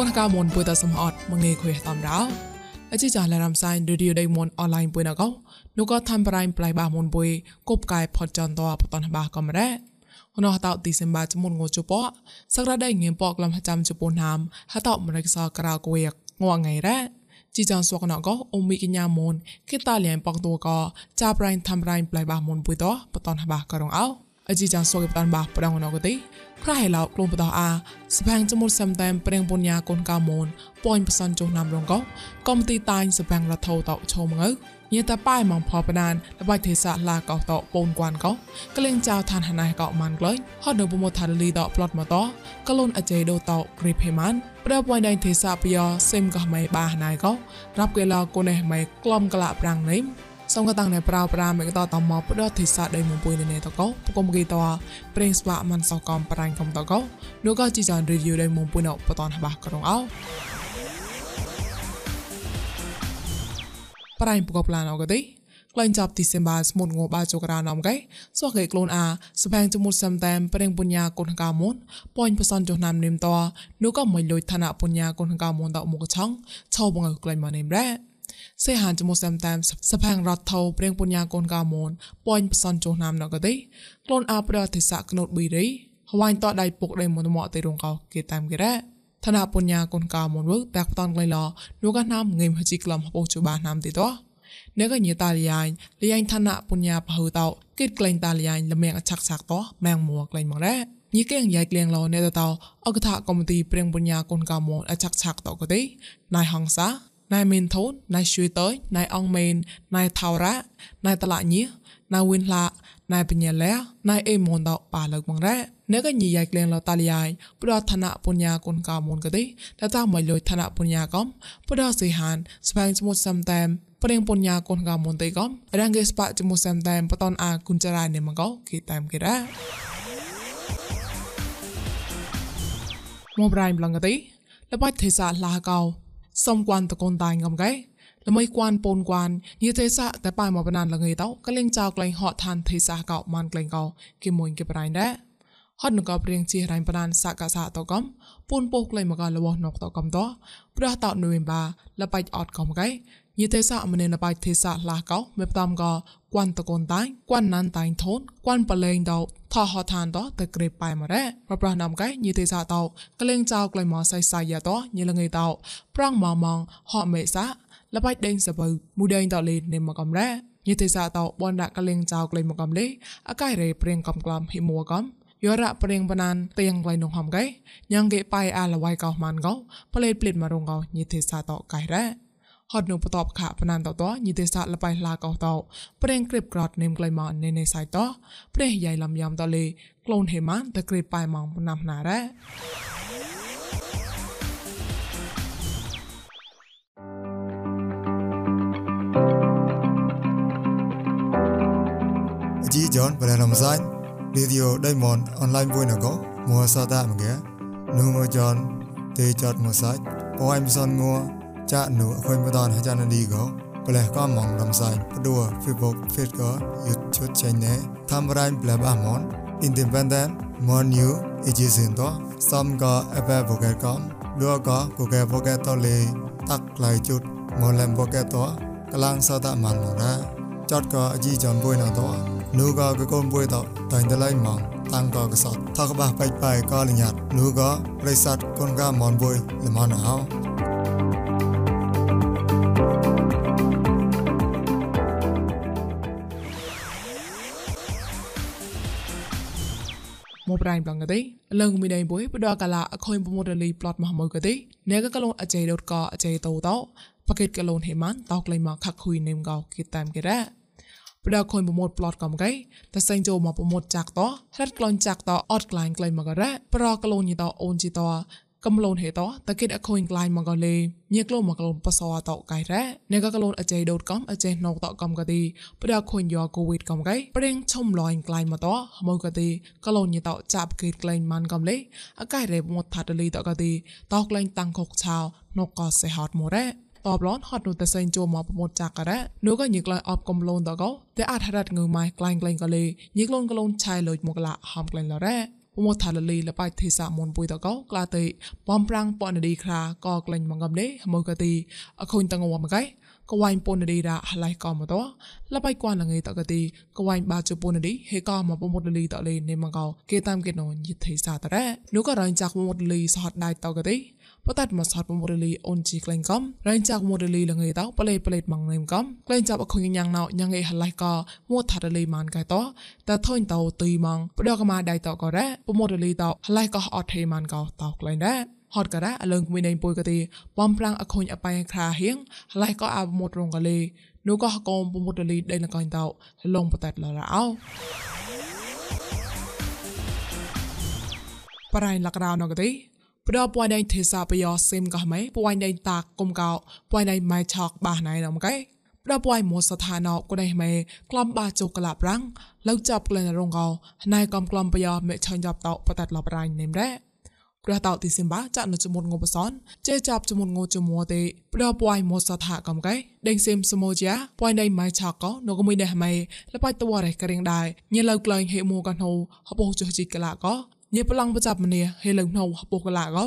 កូនកៅមុនពុយតសំអត់មងេခွေតំរោអជីចាឡារំសៃរីឌីយោដៃមុនអនឡាញពុយណកោនោះក៏ធ្វើប្រៃប្លៃបាមុនពុយគប់កាយផតចន្តបតនបាកំរ៉េហនហតោទីសេមបាចមុនងូជពសក្រដៃងៀមពកលំចាំជប៉ុនហាមហតោមរិកសក្រៅគួយងងងៃរ៉េជីចានសួកណកអ៊ុំមីកញ្ញាមុនគេតាលៀនប៉ងតួកចាប្រៃធ្វើប្រៃប្លៃបាមុនពុយតបតនបាករងអោ អជីចានសួកបតានបាប្រងណកទីក្រហេឡោក្លូមបតោអាស្បាំងចមុតសំតែមព្រៀងបុញ្ញាកូនកៅមូនប៉នបសនចុះណាំរងកោកំទីតាញ់ស្បាំងរថោតោឈោមងើញាតាប៉ៃម៉ងផបណានលបៃទេសាឡាកោតោពូនគួនកោក្លែងចៅឋានហណៃកោម៉ាន់ក្លែងហត់នៅប្រមោថាលីតោផ្លត់មកតោកលូនអជេដូតោគ្រីភេម៉ានប្រពៃដៃទេសាពយោសេមកោម៉ៃបាហណៃកោរាប់កេឡោកូនេះម៉ៃក្លំក្លាប្រាំងនេះ សំកតាំងណែប្រៅប្រាមេកតតមកផ្ដោទិសាដៃមុំពុយនេតកោពកុំគីតប្រេងស្វាមិនសកំប្រាញ់កំតកោនោះក៏ជីចានរីយូដៃមុំពុយណបតនបះក្រុងអោប្រាញ់ពកបឡានអកទេក្លែងចាប់ទីសេបាស្មុតងបាចក្រានំកែសោះកេក្លូនអាស្បែងចមុតសំតែមប្រេងបុញ្ញាគុណកាមុនប៉ាញ់ផ្សនចុះណាំនិមតនោះក៏មិនលុយឋានៈបុញ្ញាគុណកាមុនតមុខឆងឆោបងក្លែងមកនិមរ៉ា សេហានចមុសតាមតាមសផាំងរត់ថោព្រៀងពុញ្ញាកូនកៅមូនប៉ាញ់ផ្សនចុះណាមណកទេក្លូនអាប្រតិសៈក្នូតប៊ីរីហវ៉ាញ់តដៃពុកដៃមុនមកទៅរងកោគេតាមគេរ៉ាឋានៈពុញ្ញាកូនកៅមូនវើតាក់តនក្លៃឡនោះក៏ណាមងេមហជីក្លំហបោជបាណាមទីតោអ្នកក៏ញីតាលីយ៉ៃលីយ៉ៃឋានៈពុញ្ញាបើតោគិតក្លែងតាលីយ៉ៃលមៀងឆាក់ឆាក់តោម៉ែងមួក្លែងមករ៉ាញីកៀងយ៉ៃក្លៀងឡនេតតោអកថាកុំទីព្រៀងបុញ្ញាកូនកៅមូនអឆាក់ឆាក់តោក៏ទេណៃហងសា ណៃមីនធូនណៃជួយតើណៃអងមេនណៃថៅរ៉ាណៃតឡាញីណៃវិនឡាណៃបញ្ញាលែណៃអេមនដប៉ាលើកមងរ៉ាអ្នកកញីយ៉ៃក្លែងលតាលីយ៉ៃប្រឋានៈបុញ្ញាគុនកៅមុនក៏ទេតតាមកលុយឋានៈបុញ្ញាកំប្រសិហានស្វែងសមុទ្រសំតែមព្រៀងបុញ្ញាគុនកៅមុនទេកំរងកេស្បាចមុសំតែមបតនអាគុនចរ៉ៃនេមកោគេតាមគេរ៉ាមកប្រៃប្លងក៏ទេលបាច់ទេសាឡាកោ សុំគួនតកូនតាញកំកែល្មីគួនពូនគួនយីទេសៈតែប៉ៃមកបណានលងីតោកលេងចៅក្លែងហត់ឋានទេសៈកោម៉ានក្លែងកោគីមួយគីប្រៃដែរហត់នកព្រៀងជារៃបណានសកសៈតកំពូនពោះក្លែងមកលវណកតកំតប្រះតនុយបាលបៃអត់កំកែយីទេសៈមនេនបៃទេសៈឡាកោមេតាមកោ គួនតកូនតាញគួនណានតាញធូនគួនបលេងតោថហឋានតតក្រេប៉ៃមករ៉ប្រប្រណាំកែញីទេសៈតោក្លែងចៅក្លែងមកសៃសៃយ៉ាតញីលងីតោប្រងម៉ងម៉ងហក់មេសាលបៃដេងសបើមូដេងតលេនេមកកំរ៉យីទេសៈតោបនដាក់ក្លែងចៅក្លែងមកកំលេអកៃរេព្រៀងកំក្លំហ៊ីមួកំយោរ៉ាព្រៀងបណានទៀងក្លែងនងហំកែញ៉ាងគេប៉ៃអាលវៃកោម៉ានកោប្លេតប្លេតមករងកោញីទេសៈតោកៃរ៉ ហត់នឹងបតបខបណានតតញីទេសៈលបៃឡាកោតោប្រេងក្រេបក្រតនេមក្លៃម៉ានេនេសៃតោព្រះយ៉ៃលំយ៉ាំតលេក្លូនហេម៉ានតក្រេបប៉ៃម៉ងណាំណារ៉ាជីយ៉នបរណមសៃរីឌីអូដៃម៉នអនឡាញមួយណកមួសតាមកែនូមយ៉នទេចតមសៃអូអៃមសនងัว ចានុអខុយមតនហចាននីកោប្លេះក៏មងដំសៃផ្ដួហ្វីបុកហ្វីតក៏យុទ្ធឈុតចេញណែតាមរ៉ៃប្លេបអាមន independent more new it is in the some ក៏ ever vocal com ដួក៏ Google vocal តលេតាក់ខ្លៃជុតមលំ vocal តកលាំងសតមានមកណាចតក៏អជីចំបុយណតនោះក៏កកូនបុយតតែងតឡៃមកតាំងក៏កសតថកបះបាច់បាយក៏លញាតនោះក៏ប្រិស័តកូនកាមនបុយល្មនអោ មកប្រៃប្លងកទេលងមីដៃបុយបដកលាអខុយប្រមត់លីប្លត់មកមកកទេអ្នកកកលងអចេដុតកអចេតោតោបកេតកលងហេម៉ានតោក្លៃមកខខុយនេមកោគិតតាមគេរ៉ាបដខុយប្រមត់ប្លត់កំកៃតសេងចូលមកប្រមត់ចាក់តោហិតក្លងចាក់តោអត់ក្លាញ់ក្លៃមកករ៉ាប្រកលងញីតោអូនជីតោ កំលូនហេតតកិតអខូនក្លាញមកកលេញៀក្លូមកកលូនបសអតកៃរ៉អ្នកកកលូនអចេដូតកំអចេណោតកំកទីប្រដខូនយកកូវីដកំកៃប្រេងឈុំលយក្លាញមកតមកកទីកលូនញីតចាប់កិតក្លែងម៉ានកំលេអកៃរេមកថាតលីតកទីតក្លែងតាំងខុកឆៅណកកសេហតមរ៉តបឡនហត់នោះតែសេងចូលមកប្រមត់ចាក់ករ៉នោះក៏ញិកលអបកំលូនតកោតែអាចរត់ងើម៉ៃក្លែងក្លែងកលេញិកលូនកលូនឆៃលុយមកឡាហំក្លែងឡរ៉ ពមថាលលីលបៃទេសាមុនពុយតកោក្លាតេបំប្រាំងប៉នឌីខ្លាក៏ក្លែងមកកំនេះមកកទីអខុញតងវមកៃកវ៉ៃពនឌីរ៉ាឡៃក៏មកតលបៃគួនលងៃតកទីកវ៉ៃបាជពនឌីហេក៏មកពមុតលីតលេនេមកោគេតាមគេណូយិទេសាតរ៉ានោះក៏រងចាក់ពមុតលីសហតដៃតកទី បតាត់មកសហតពមុតលីអូនជីក្លែងកំរងចាក់ពមុតលីលងៃតប្លេប្លេម៉ងនេមកំក្លែងចាប់អខុញញ៉ាំងណៅញ៉ាំងអេហឡៃក៏មួថារលីម៉ានកែតតថុញតោទីម៉ងបដកមកដៃតក៏រ៉ាពមុតលីតហឡៃក៏អត់ទេម៉ានកោតក្លែងដែរហត់ការ៉ាអលឹងមួយនៃពុយកទីបំប្រាំងអខុញអបាយខ្រាហៀងឡៃក៏អាមុតរងកលេនោះក៏កុំពុមុតលីដេលកងតោលងបតាត់លរអោប្រៃលករោណកទី ប្រពួយដៃទេសាបយោសិមកោះម៉ៃពួយដៃតាគុំកោពួយដៃម៉ៃឆកបាសណៃណមកែប្រពួយមួស្ថានអកដៃម៉ែក្លំបាជុកកលាប្រាំងលៅចាប់ក្លែនរងកោណៃកំក្លំបយោមេឆាញ់ចាប់តោបតាត់លបរៃនេមរ៉ាព្រះតោទីសិមបាចាក់នៅចមុនងបសនចេចាប់ចមុនងចមួទេព្រះពួយមកសថាកំកែដេងសិមសមោជាពួយដៃម៉ៃឆាកោនៅកមួយដេម៉ៃលបៃតវរេករៀងដែរញ៉លៅក្លែងហេមួកណូហបោចុះជីកឡាកោ ញ៉ប្លង់ប្រចាប់មនីហេលៅណូហបោកឡាកោ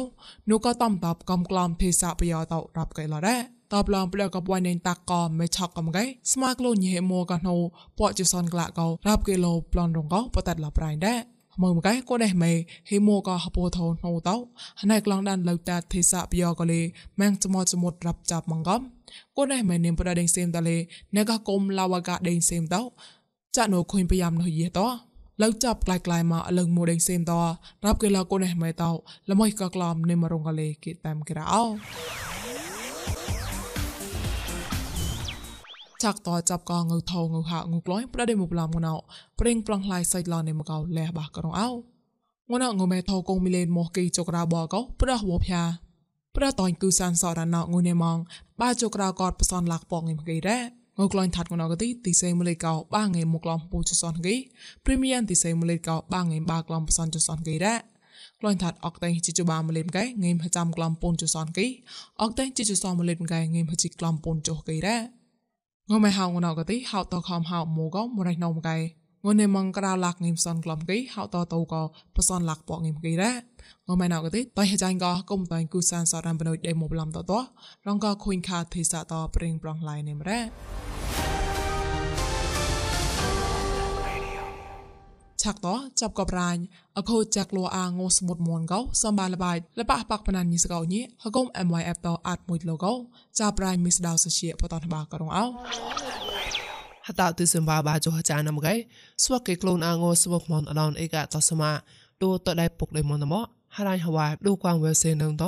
នោះក៏តំតបកំក្លំទេសាបយោតរាប់កែឡដែរតបឡងផ្លកបួយនេនតាក់ក៏មិនឆក់កំកែស្មាក្លូញហេមួកណូពកចសនក្លាកោរាប់កេឡូប្លន់រងកោបតាត់ឡាប្រៃដែរមើមកែក៏ដែរមេហេមូក៏ហពោថោណូតោហណៃក្លងដានលៅតាទេសាបយោក៏លេម៉ាំងចមោចមុតរាប់ចាប់ម៉ងកំក៏ដែរមេនិមប្រដេងសេមតលេណេកកុំឡាវកាដេងសេមតោចាក់នៅខុញប្រយ៉ាំនោះយេតោ លៅចាប់ក្លាយក្លាយមកលឹងមួយដេងសេមតោរាប់គេឡក៏ដែរមេតោល្មួយក៏ក្លំនិមរងក៏លេគេតាមក្រៅចាក់តចាប់កងើថោងើហាងើក្លយប្រដេមកឡំងណៅប្រេងប្លង់ឡៃសៃឡនេមកោលះបាក្រងអោងណៅងើមេថោកងមីលេនមកគីចក្រាបកោប្រះវភាប្រះតនគឺសានសរណៅងើនេម៉ងបាចក្រាកតបសនលាក់ប៉ងងីមកីរ៉ា ងើក្លាញ់ថាត់ងណៅកទីទីសេមលេកោបាងេមកឡំពូចសនគីព្រីមៀមទីសេមលេកោបាងេបាក្លំបសនចសនគីរ៉ាក្លាញ់ថាត់អកតេជីជបាមលេមកែងេមប្រចាំក្លំពូនចសនគីអកតេជីជសមលេមកែងេមប្រជីក្លំពូនចុះគីរ៉ាងមេហៅងណៅកទីហៅតខំហៅមូកមរៃណៅមកៃ ងនេមងក្រៅលាក់ងឹមសនក្លំគីហៅតតូកបសនលាក់ពងឹមគីរ៉ាងមេណៅកទីតៃហចាញ់កគុំតៃគូសានសរំបនុយដេមូប្លំតតរងកខុញខាទេសាតប្រេងប្រងឡៃនេមរ៉ាឆាក់តចាប់កបរាញអខូចាក់លូអាងោសមុតមនកោសំបាលបាយលបះបាក់បណានញីសកោញីហកុំ MYF តអាតមួយលូកោចាប់ប្រាញមីស្ដៅសជាបតនបាករងអោហ តៅទិសំបាបាចុះចានមកឯស្វកេក្លូនអាងោសមុតមនអដនអេកាតសមាទូតដៃពុកដៃមនមកហរៃហវ៉ាឌូកងវេសេនឹងត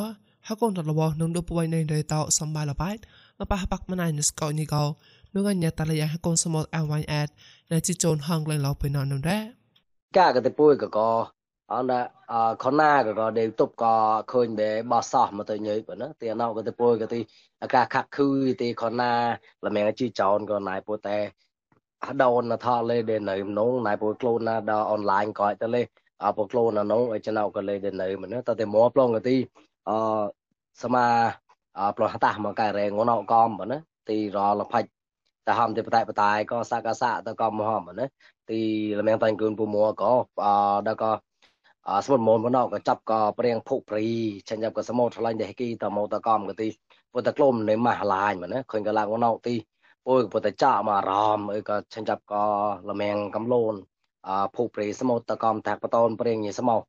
ហកុំតលបនឹងឌូពួយនៃដៃតសំបាលបាយលបះបាក់បណានញីសកោញីកោនោះកញ្ញាតលយ៉ាហកុំសមុតអវ៉ៃអេតនៅជីជូនហងក្លែងឡោពេលណននោះដែរកាកទៅពួយក៏ក៏អនអខណាក៏ក៏ដេតុបក៏ឃើញបែបសោះមកទៅញើយបើណាទីណៅក៏ទៅពួយក៏ទីអាកាខាក់ខឺទីខណាលមែងជីចោនក៏ណៃពួតែអ ដោនថលេដេនៅនងណៃពួយខ្លួនណាដល់អនឡាញក៏ទៅលេអពខ្លួនណានងឲ្យចំណៅក៏លេដេនៅមិនណាតតែមកប្លងក៏ទីអសមាអប្លងតាមកកែរងងណៅកំបើណាទីរលផាច់តែហំទីបតៃបតៃក៏សកសៈទៅក៏មហមណាទីលមែងតាញ់គូនពូមួក៏អដល់ក៏សមុទ្រមនបណ្ដោក៏ចាប់ក៏ព្រៀងភុកព្រីចាញ់ចាប់ក៏សមុទ្រថ្លាញ់ដេះគីតមកតកំក៏ទីពុតក្លុំនៃម៉ាស់ឡាញមកណាឃើញក៏ឡើងមកទី ពុយពុតចាក់មករំអីក៏ចាញ់ចាប់ក៏លមែងកំលូនអភុកព្រីសមុទ្រតកំតាក់បតនព្រៀងញីសមក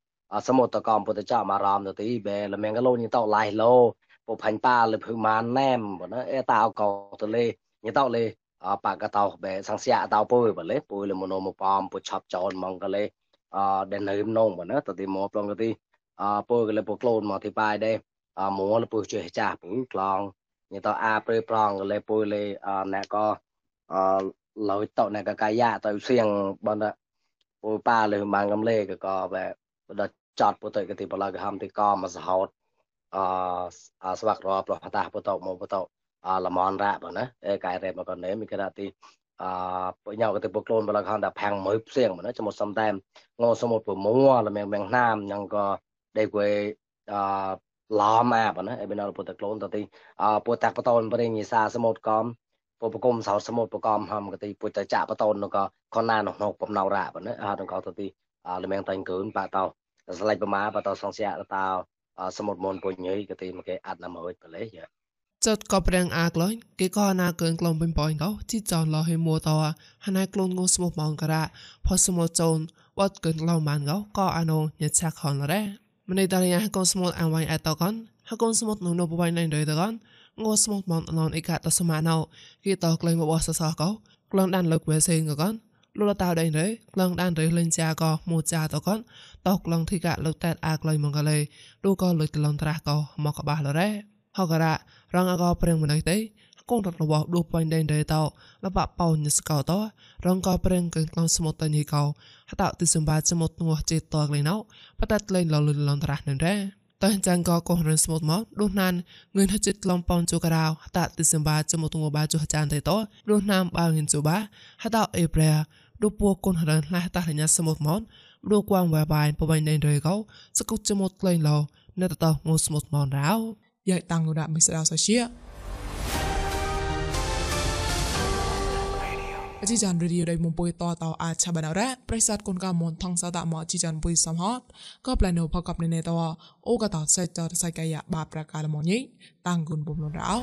សមុទ្រតកំពុតចាក់មករំទៅទីបែលមែងក៏លូនញីតោឡៃឡូពុផាញ់ប៉ាលភឺម៉ានណែមបើណាអេតាក៏ទៅលេញីតោលេបកតោបែសង្ស័កតោពុយបលេពុយលមនោមបំពុឆប់ចោនម៉ងកលេអដែលនៅនងបណាតទីមកប្លងទីអពុយកលេពុក្លូនមកទីបាយដែរអមួលពុជិះចាស់ពុយក្លង ញតអាព្រៃប្រងកលេពុយលេអអ្នកក៏អលយតអ្នកកកាយៈទៅសៀងបណ្ដពុយប៉ាលើបានកំលេក៏ក៏បែដល់ចតពុទៅកទីបលកហំទីកមកសហោតអស្វាក់រប្លោះផតាពុទៅមកពុទៅលមនរ៉ាបងណាអេកែរ៉េមកកណេមីក្រាទីអបញ៉ៅក៏ទៅបក្លូនបលកហនតាផាំងមើផ្សៀងបងណាចមុតសំតែមងសមុតប្រមួលមៀងមៀងណាមញ៉ងក៏ដេគួយអ ឡមអាបងណាអេបណលពុតក្លូនតទីអពុតតាក់បតូនប្រេងញីសាសមុតកំពុបគុំសោសមុតបកំហំកទីពុតចាក់បតូននោះក៏ខនណានោះនោះបំណៅរ៉ាបងណាអត់នឹងក៏តទីលមៀងតាញ់កើនបាតោស្លេចប្រមាបតសងស្យាតោសមុទ្រមនពុញយក៏ទីមកគេអាត់ណាមួយបលេយ៉ាចត់ក៏ប្រេងអាក្លុយគេក៏ណាកើនក្លងពេញប៉យកោជីចនឡោហេមួតហណាក្លូនងស្មុម៉ងការ៉ាផសមុចូនវត្តកើនក្លងបានកោក៏អានោញឆាក់ខនរ៉េ ម្នេះតារយ៉ាកូនស្មុតអាវ៉ៃអតកនហកូនស្មុតនៅនៅបបៃណៃដែរតកនងស្មុតមនណនអេកាតសមាណោគេតក្លែងបបសសកោក្លងដានលើកវេសេងកនលុលតាដេញរេក្លងដានរេលេងចាក៏មូចាតកនតោក្លងធីកាលើកតែអាក្លៃមកកលេឌូក៏លើកក្លងត្រាស់ក៏មកកបាស់លរ៉េហកការ៉ារងអកប្រេងម្នេះទេ កូនរត់របស់ឌូបាញ់ដេញរេតោលបប៉ោញស្កោតរងក៏ប្រេងកឹងក្លងស្មុតតនេះកោហតតិសម្បាស្មុតងោះចេតតក្លែណោបតតលេងលលលនត្រាស់នឹងរ៉េតើចាំងក៏កោះរនស្មុតមកដូចណានងឿនហចិត្តឡំប៉ោនជូការោហតតិសម្បាចមុតងោបាជូចានទេតដូចណាមបាងិនជូបាហតអេប្រែដូពូកូនហរនឡះតះរញ្ញាសមុទ្រមកដូគួងវ៉ាបាយបបៃណេនរេកោសគុចមុតក្លែងឡោនៅតតងូស្មុទ្រមករោយ៉ាតាំងនូដាក់មិសរោសាជា អជីចានរីឌីដៃមុំពុយតតអាឆាបានរ៉ាប្រិស័តគុនកាមនថងសតាមកអជីចានពុយសំហតក៏ប្លែននៅផកបនៅនេតអូកតសេចតសៃកាយបាប្រកាលមញីតាំងគុនពុំនរោ